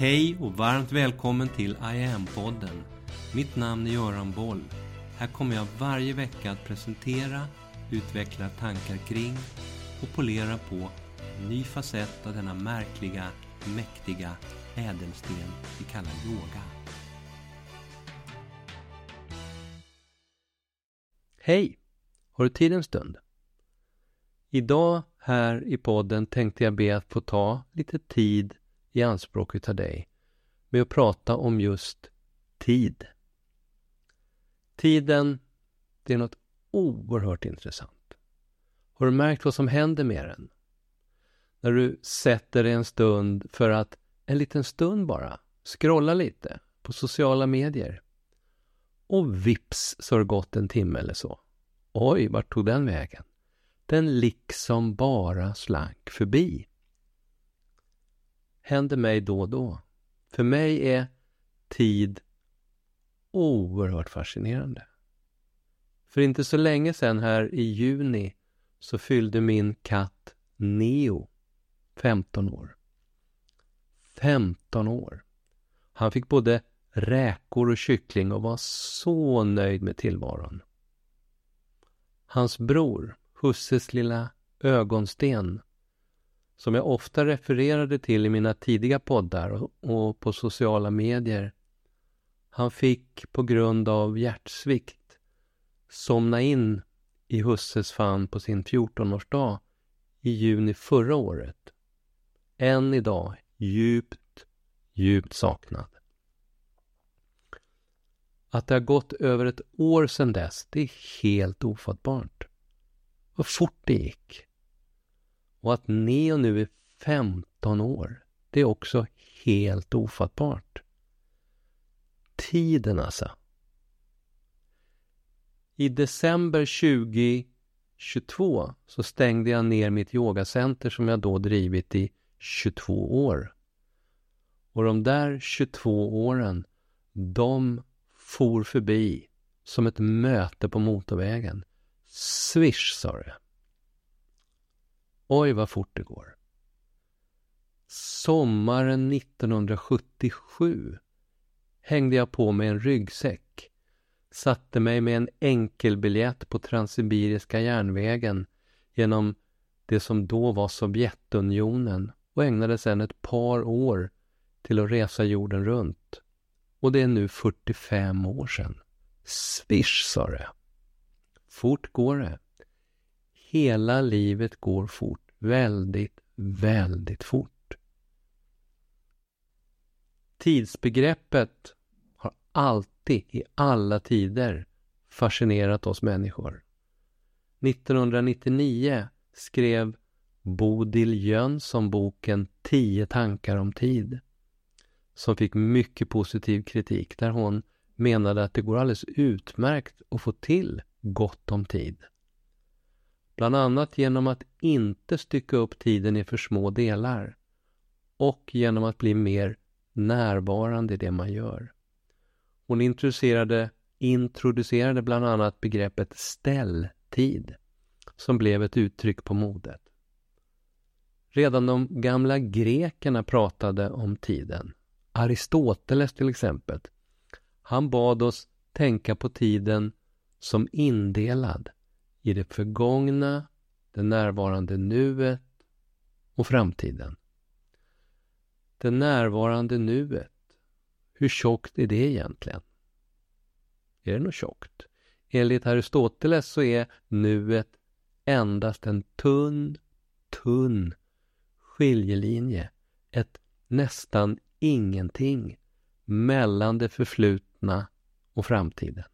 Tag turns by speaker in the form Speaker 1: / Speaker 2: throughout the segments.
Speaker 1: Hej och varmt välkommen till I am-podden. Mitt namn är Göran Boll. Här kommer jag varje vecka att presentera, utveckla tankar kring och polera på en ny facett av denna märkliga, mäktiga ädelsten vi kallar yoga.
Speaker 2: Hej! Har du tid en stund? Idag här i podden tänkte jag be att få ta lite tid i anspråk utav dig med att prata om just tid. Tiden, det är något oerhört intressant. Har du märkt vad som händer med den? När du sätter dig en stund för att, en liten stund bara, scrolla lite på sociala medier. Och vips så har det gått en timme eller så. Oj, vart tog den vägen? Den liksom bara slank förbi. Händer mig då och då. För mig är tid oerhört fascinerande. För inte så länge sedan här i juni så fyllde min katt Neo 15 år. 15 år! Han fick både räkor och kyckling och var så nöjd med tillvaron. Hans bror, Husses lilla ögonsten, som jag ofta refererade till i mina tidiga poddar och, på sociala medier, han fick på grund av hjärtsvikt somna in i husses famn på sin 14-årsdag i juni förra året. Än idag djupt, djupt saknad. Att det har gått över ett år sedan dess, det är helt ofattbart. Vad fort det gick. Och att Neo nu är 15 år, det är också helt ofattbart. Tiden alltså. I december 2022 så stängde jag ner mitt yogacenter som jag då drivit i 22 år. Och de där 22 åren, de for förbi som ett möte på motorvägen. Swish, sa det. Oj, vad fort det går. Sommaren 1977 hängde jag på mig en ryggsäck, satte mig med en enkelbiljett på Transsibiriska järnvägen genom det som då var Sovjetunionen och ägnade sedan ett par år till att resa jorden runt. Och det är nu 45 år sedan. Swish, sa det. Fort går det. Hela livet går fort. Väldigt, väldigt fort. Tidsbegreppet har alltid, i alla tider, fascinerat oss människor. 1999 skrev Bodil Jönsson boken Tio tankar om tid som fick mycket positiv kritik där hon menade att det går alldeles utmärkt att få till gott om tid. Bland annat genom att inte stycka upp tiden i för små delar och genom att bli mer närvarande i det man gör. Hon introducerade, introducerade bland annat begreppet ställtid som blev ett uttryck på modet. Redan de gamla grekerna pratade om tiden. Aristoteles till exempel. Han bad oss tänka på tiden som indelad i det förgångna, det närvarande nuet och framtiden. Det närvarande nuet, hur tjockt är det egentligen? Är det något tjockt? Enligt Aristoteles så är nuet endast en tunn, tunn skiljelinje, ett nästan ingenting mellan det förflutna och framtiden.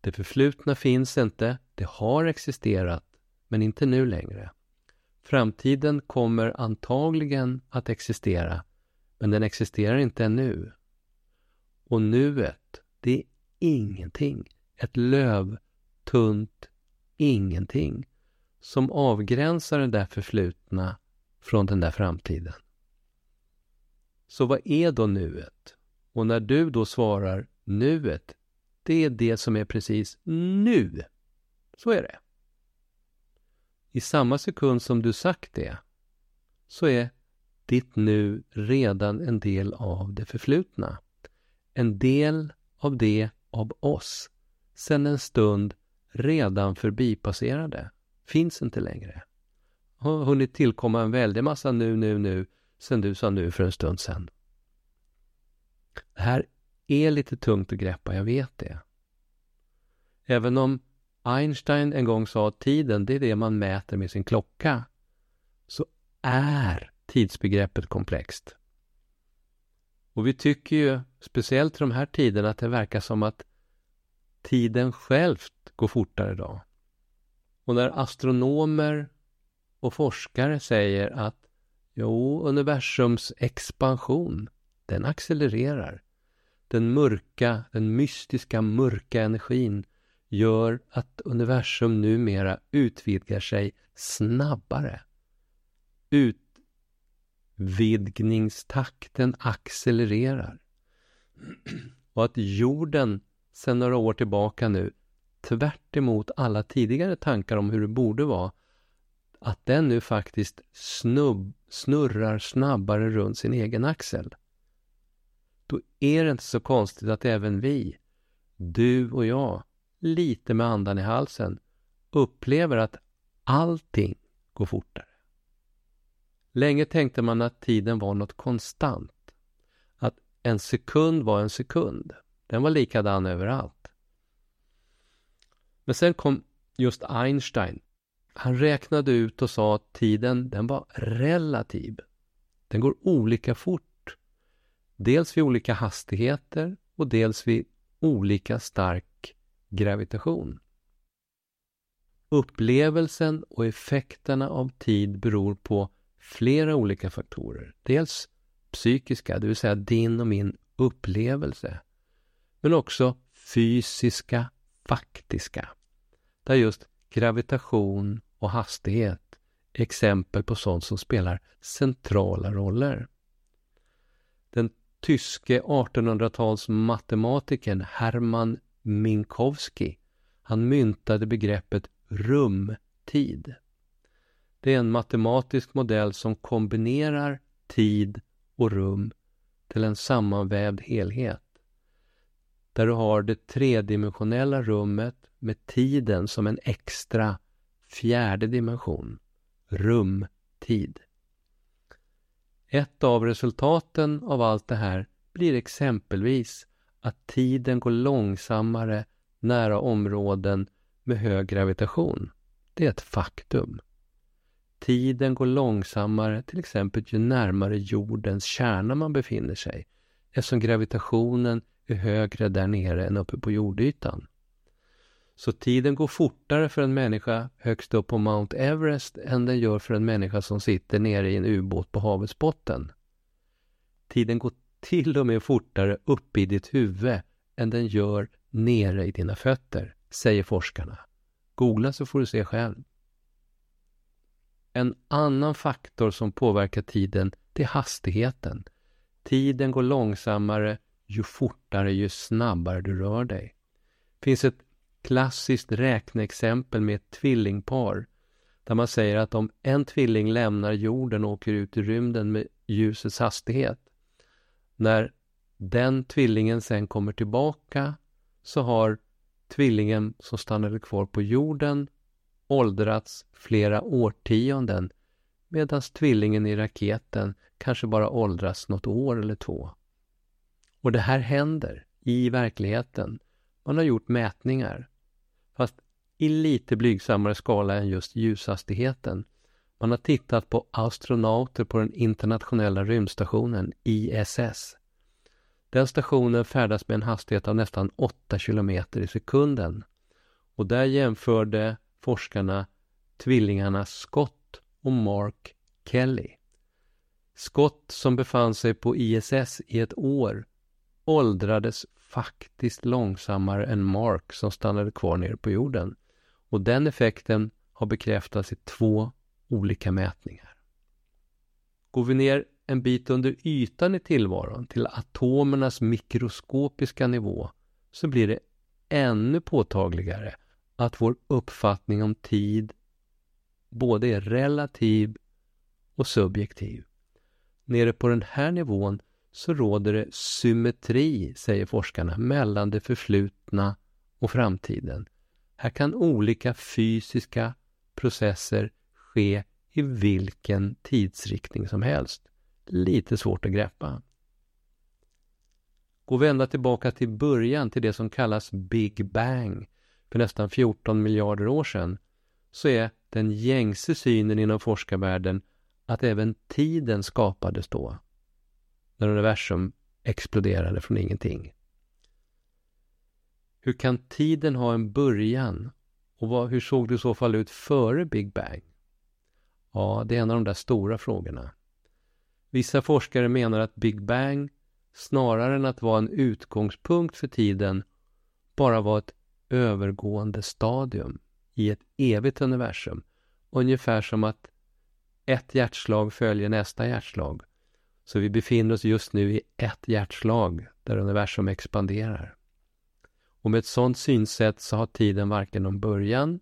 Speaker 2: Det förflutna finns inte, det har existerat, men inte nu längre. Framtiden kommer antagligen att existera, men den existerar inte ännu. Och nuet, det är ingenting. Ett lövtunt ingenting som avgränsar det där förflutna från den där framtiden. Så vad är då nuet? Och när du då svarar nuet, det är det som är precis nu. Så är det. I samma sekund som du sagt det, så är ditt nu redan en del av det förflutna. En del av det av oss, sen en stund redan förbipasserade, finns inte längre. Har hunnit tillkomma en väldig massa nu, nu, nu, sen du sa nu för en stund sen. Det här är lite tungt att greppa, jag vet det. Även om Einstein en gång sa att tiden, det är det man mäter med sin klocka, så är tidsbegreppet komplext. Och vi tycker ju, speciellt i de här tiderna, att det verkar som att tiden självt går fortare idag. Och när astronomer och forskare säger att jo, universums expansion, den accelererar. Den mörka, den mystiska mörka energin gör att universum numera utvidgar sig snabbare. Utvidgningstakten accelererar. Och att jorden sedan några år tillbaka nu, tvärt alla tidigare tankar om hur det borde vara, att den nu faktiskt snubb, snurrar snabbare runt sin egen axel. Då är det inte så konstigt att även vi, du och jag, lite med andan i halsen, upplever att allting går fortare. Länge tänkte man att tiden var något konstant. Att en sekund var en sekund. Den var likadan överallt. Men sen kom just Einstein. Han räknade ut och sa att tiden, den var relativ. Den går olika fort. Dels vid olika hastigheter och dels vid olika stark gravitation. Upplevelsen och effekterna av tid beror på flera olika faktorer. Dels psykiska, det vill säga din och min upplevelse men också fysiska, faktiska. Där just gravitation och hastighet är exempel på sånt som spelar centrala roller. Den tyske 1800-tals matematikern Hermann Minkowski han myntade begreppet rumtid. Det är en matematisk modell som kombinerar tid och rum till en sammanvävd helhet där du har det tredimensionella rummet med tiden som en extra fjärde dimension, rumtid. Ett av resultaten av allt det här blir exempelvis att tiden går långsammare nära områden med hög gravitation. Det är ett faktum. Tiden går långsammare till exempel ju närmare jordens kärna man befinner sig eftersom gravitationen är högre där nere än uppe på jordytan. Så tiden går fortare för en människa högst upp på Mount Everest än den gör för en människa som sitter nere i en ubåt på havets botten. Tiden går till och med fortare uppe i ditt huvud än den gör nere i dina fötter, säger forskarna. Googla så får du se själv. En annan faktor som påverkar tiden, det är hastigheten. Tiden går långsammare ju fortare, ju snabbare du rör dig. Det finns ett klassiskt räkneexempel med ett tvillingpar där man säger att om en tvilling lämnar jorden och åker ut i rymden med ljusets hastighet, när den tvillingen sen kommer tillbaka så har tvillingen som stannade kvar på jorden åldrats flera årtionden medan tvillingen i raketen kanske bara åldras något år eller två. Och det här händer i verkligheten. Man har gjort mätningar, fast i lite blygsammare skala än just ljushastigheten. Man har tittat på astronauter på den internationella rymdstationen ISS. Den stationen färdas med en hastighet av nästan 8 kilometer i sekunden. Och där jämförde forskarna tvillingarna Scott och Mark Kelly. Scott som befann sig på ISS i ett år åldrades faktiskt långsammare än Mark som stannade kvar nere på jorden. Och den effekten har bekräftats i två olika mätningar. Går vi ner en bit under ytan i tillvaron till atomernas mikroskopiska nivå så blir det ännu påtagligare att vår uppfattning om tid både är relativ och subjektiv. nere på den här nivån så råder det symmetri, säger forskarna, mellan det förflutna och framtiden. Här kan olika fysiska processer ske i vilken tidsriktning som helst. Lite svårt att greppa. Gå vända tillbaka till början, till det som kallas Big Bang, för nästan 14 miljarder år sedan, så är den gängse synen inom forskarvärlden att även tiden skapades då, när universum exploderade från ingenting. Hur kan tiden ha en början? Och vad, hur såg det i så fall ut före Big Bang? Ja, det är en av de där stora frågorna. Vissa forskare menar att Big Bang, snarare än att vara en utgångspunkt för tiden, bara var ett övergående stadium i ett evigt universum. Ungefär som att ett hjärtslag följer nästa hjärtslag. Så vi befinner oss just nu i ett hjärtslag där universum expanderar. Och med ett sådant synsätt så har tiden varken någon början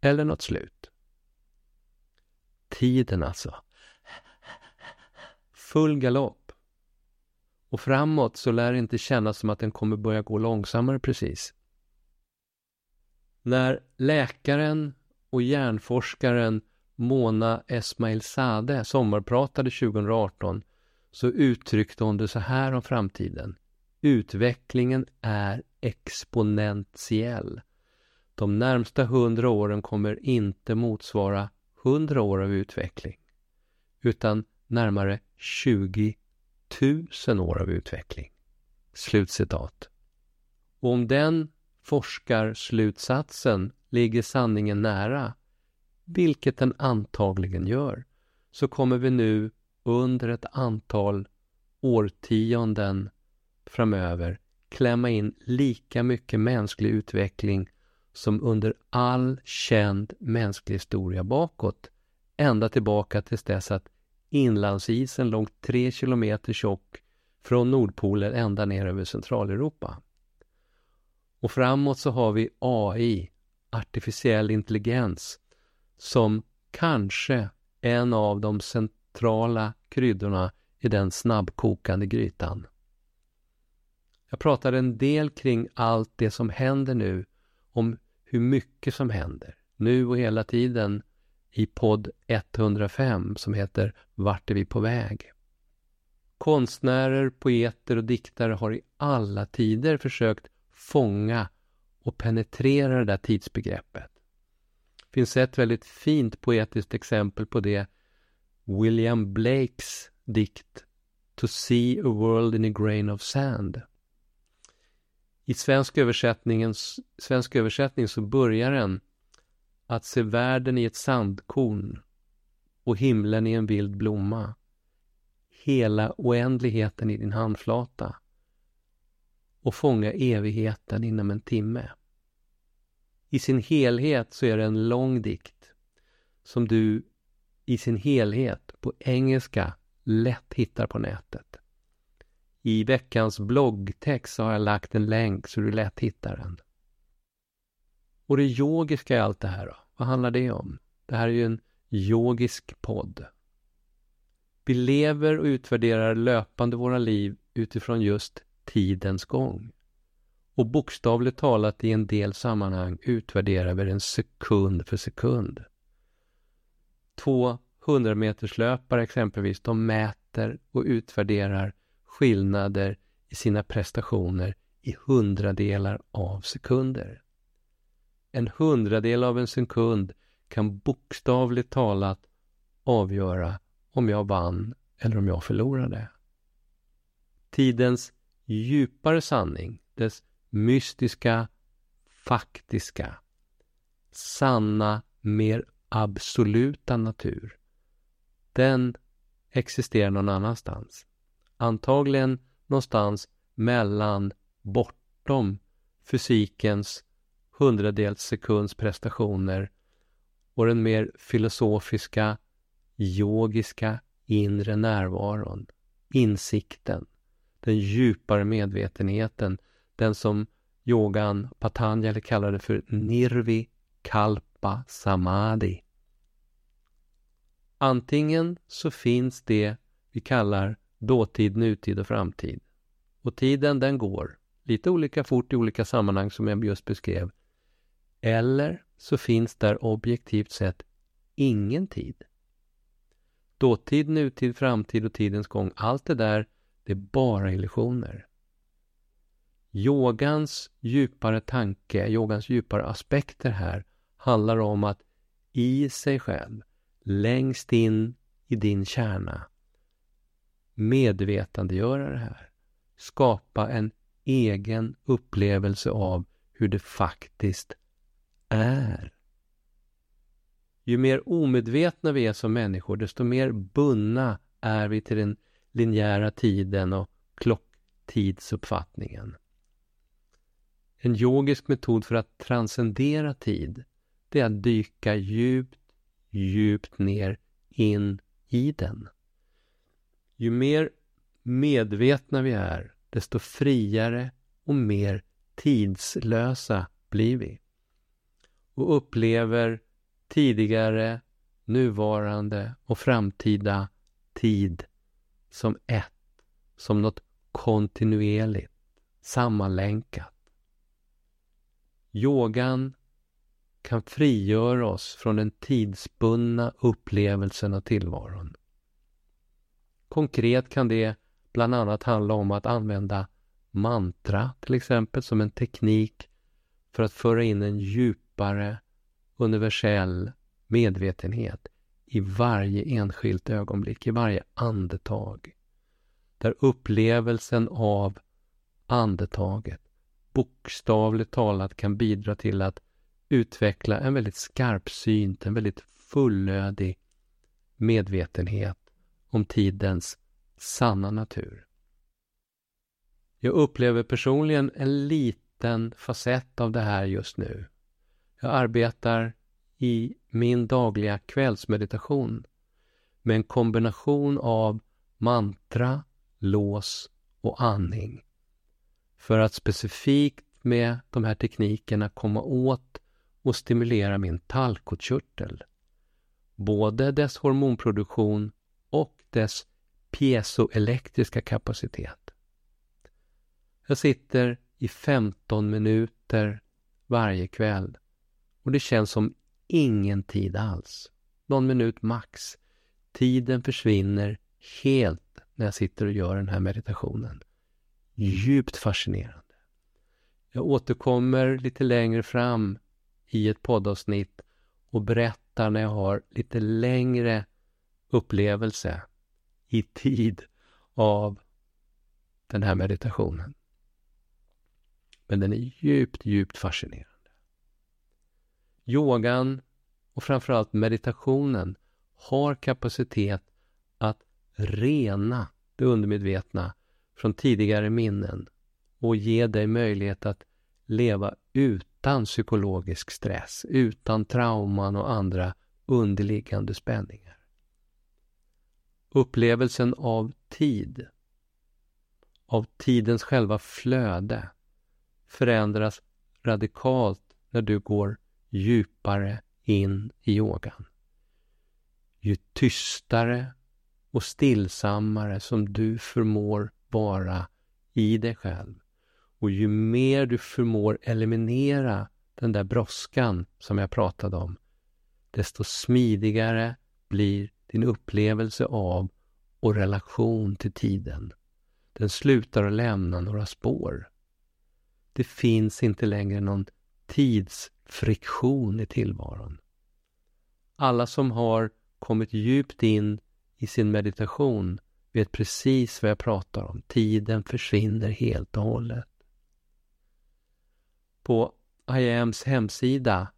Speaker 2: eller något slut. Tiden alltså. Full galopp. Och framåt så lär det inte kännas som att den kommer börja gå långsammare precis. När läkaren och hjärnforskaren Mona Esmail Sade sommarpratade 2018 så uttryckte hon det så här om framtiden. Utvecklingen är exponentiell. De närmsta hundra åren kommer inte motsvara hundra år av utveckling utan närmare 20 000 år av utveckling. Slutcitat. Och om den forskarslutsatsen ligger sanningen nära, vilket den antagligen gör, så kommer vi nu under ett antal årtionden framöver klämma in lika mycket mänsklig utveckling som under all känd mänsklig historia bakåt, ända tillbaka tills dess att inlandsisen låg tre kilometer tjock från Nordpolen ända ner över Centraleuropa. Och framåt så har vi AI, artificiell intelligens, som kanske en av de centrala kryddorna i den snabbkokande grytan. Jag pratar en del kring allt det som händer nu, om hur mycket som händer, nu och hela tiden, i podd 105 som heter Vart är vi på väg? Konstnärer, poeter och diktare har i alla tider försökt fånga och penetrera det där tidsbegreppet. Det finns ett väldigt fint poetiskt exempel på det. William Blakes dikt To see a world in a grain of sand. I svensk, svensk översättning så börjar den att se världen i ett sandkorn och himlen i en vild blomma. Hela oändligheten i din handflata och fånga evigheten inom en timme. I sin helhet så är det en lång dikt som du i sin helhet på engelska lätt hittar på nätet. I veckans bloggtext har jag lagt en länk så du lätt hittar den. Och det yogiska i allt det här då? Vad handlar det om? Det här är ju en yogisk podd. Vi lever och utvärderar löpande våra liv utifrån just tidens gång. Och bokstavligt talat i en del sammanhang utvärderar vi den sekund för sekund. Två hundrameterslöpare exempelvis, de mäter och utvärderar skillnader i sina prestationer i hundradelar av sekunder. En hundradel av en sekund kan bokstavligt talat avgöra om jag vann eller om jag förlorade. Tidens djupare sanning, dess mystiska, faktiska, sanna, mer absoluta natur, den existerar någon annanstans. Antagligen någonstans mellan, bortom fysikens hundradels sekunds prestationer och den mer filosofiska, yogiska inre närvaron, insikten, den djupare medvetenheten, den som yogan Patanjali kallade för nirvi kalpa samadhi. Antingen så finns det vi kallar dåtid, nutid och framtid. Och tiden den går lite olika fort i olika sammanhang som jag just beskrev. Eller så finns där objektivt sett ingen tid. Dåtid, nutid, framtid och tidens gång, allt det där, det är bara illusioner. Yogans djupare tanke, yogans djupare aspekter här handlar om att i sig själv, längst in i din kärna, medvetandegöra det här. Skapa en egen upplevelse av hur det faktiskt är. Ju mer omedvetna vi är som människor, desto mer bundna är vi till den linjära tiden och klocktidsuppfattningen. En yogisk metod för att transcendera tid, det är att dyka djupt, djupt ner in i den. Ju mer medvetna vi är, desto friare och mer tidslösa blir vi. Och upplever tidigare, nuvarande och framtida tid som ett, som något kontinuerligt, sammanlänkat. Yogan kan frigöra oss från den tidsbundna upplevelsen av tillvaron. Konkret kan det bland annat handla om att använda mantra till exempel som en teknik för att föra in en djupare universell medvetenhet i varje enskilt ögonblick, i varje andetag. Där upplevelsen av andetaget bokstavligt talat kan bidra till att utveckla en väldigt skarpsynt, en väldigt fullödig medvetenhet om tidens sanna natur. Jag upplever personligen en liten facett av det här just nu. Jag arbetar i min dagliga kvällsmeditation med en kombination av mantra, lås och andning för att specifikt med de här teknikerna komma åt och stimulera min tallkottkörtel. Både dess hormonproduktion dess piezoelektriska kapacitet. Jag sitter i 15 minuter varje kväll och det känns som ingen tid alls. Någon minut max. Tiden försvinner helt när jag sitter och gör den här meditationen. Djupt fascinerande. Jag återkommer lite längre fram i ett poddavsnitt och berättar när jag har lite längre upplevelse i tid av den här meditationen. Men den är djupt, djupt fascinerande. Yogan och framförallt meditationen har kapacitet att rena det undermedvetna från tidigare minnen och ge dig möjlighet att leva utan psykologisk stress, utan trauman och andra underliggande spänningar. Upplevelsen av tid, av tidens själva flöde, förändras radikalt när du går djupare in i yogan. Ju tystare och stillsammare som du förmår vara i dig själv och ju mer du förmår eliminera den där brådskan som jag pratade om, desto smidigare blir din upplevelse av och relation till tiden. Den slutar att lämna några spår. Det finns inte längre någon tidsfriktion i tillvaron. Alla som har kommit djupt in i sin meditation vet precis vad jag pratar om. Tiden försvinner helt och hållet. På IAMs hemsida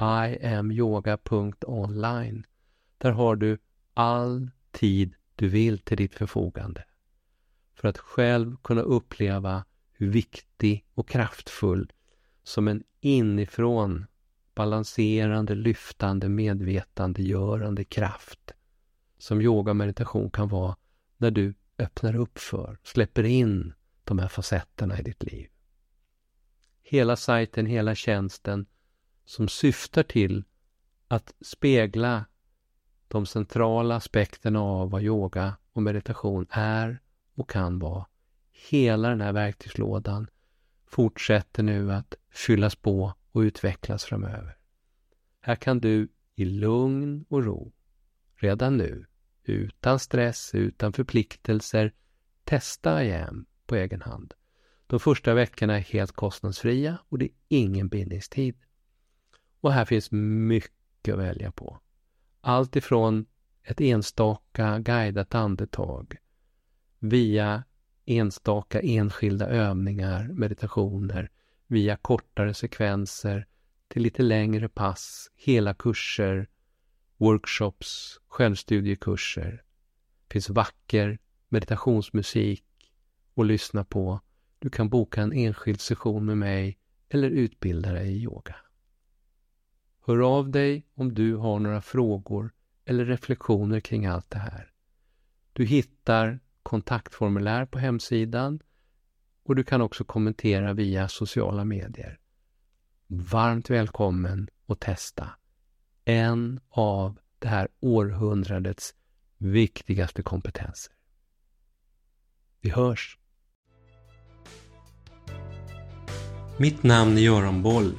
Speaker 2: iamyoga.online där har du all tid du vill till ditt förfogande för att själv kunna uppleva hur viktig och kraftfull som en inifrån balanserande, lyftande, medvetandegörande kraft som yoga och meditation kan vara när du öppnar upp för, släpper in de här facetterna i ditt liv. Hela sajten, hela tjänsten som syftar till att spegla de centrala aspekterna av vad yoga och meditation är och kan vara. Hela den här verktygslådan fortsätter nu att fyllas på och utvecklas framöver. Här kan du i lugn och ro, redan nu, utan stress, utan förpliktelser, testa IAM på egen hand. De första veckorna är helt kostnadsfria och det är ingen bindningstid. Och här finns mycket att välja på. Allt ifrån ett enstaka guidat andetag via enstaka enskilda övningar, meditationer, via kortare sekvenser till lite längre pass, hela kurser, workshops, självstudiekurser. Det finns vacker meditationsmusik att lyssna på. Du kan boka en enskild session med mig eller utbilda dig i yoga. Hör av dig om du har några frågor eller reflektioner kring allt det här. Du hittar kontaktformulär på hemsidan och du kan också kommentera via sociala medier. Varmt välkommen att testa en av det här århundradets viktigaste kompetenser. Vi hörs!
Speaker 1: Mitt namn är Göran Boll.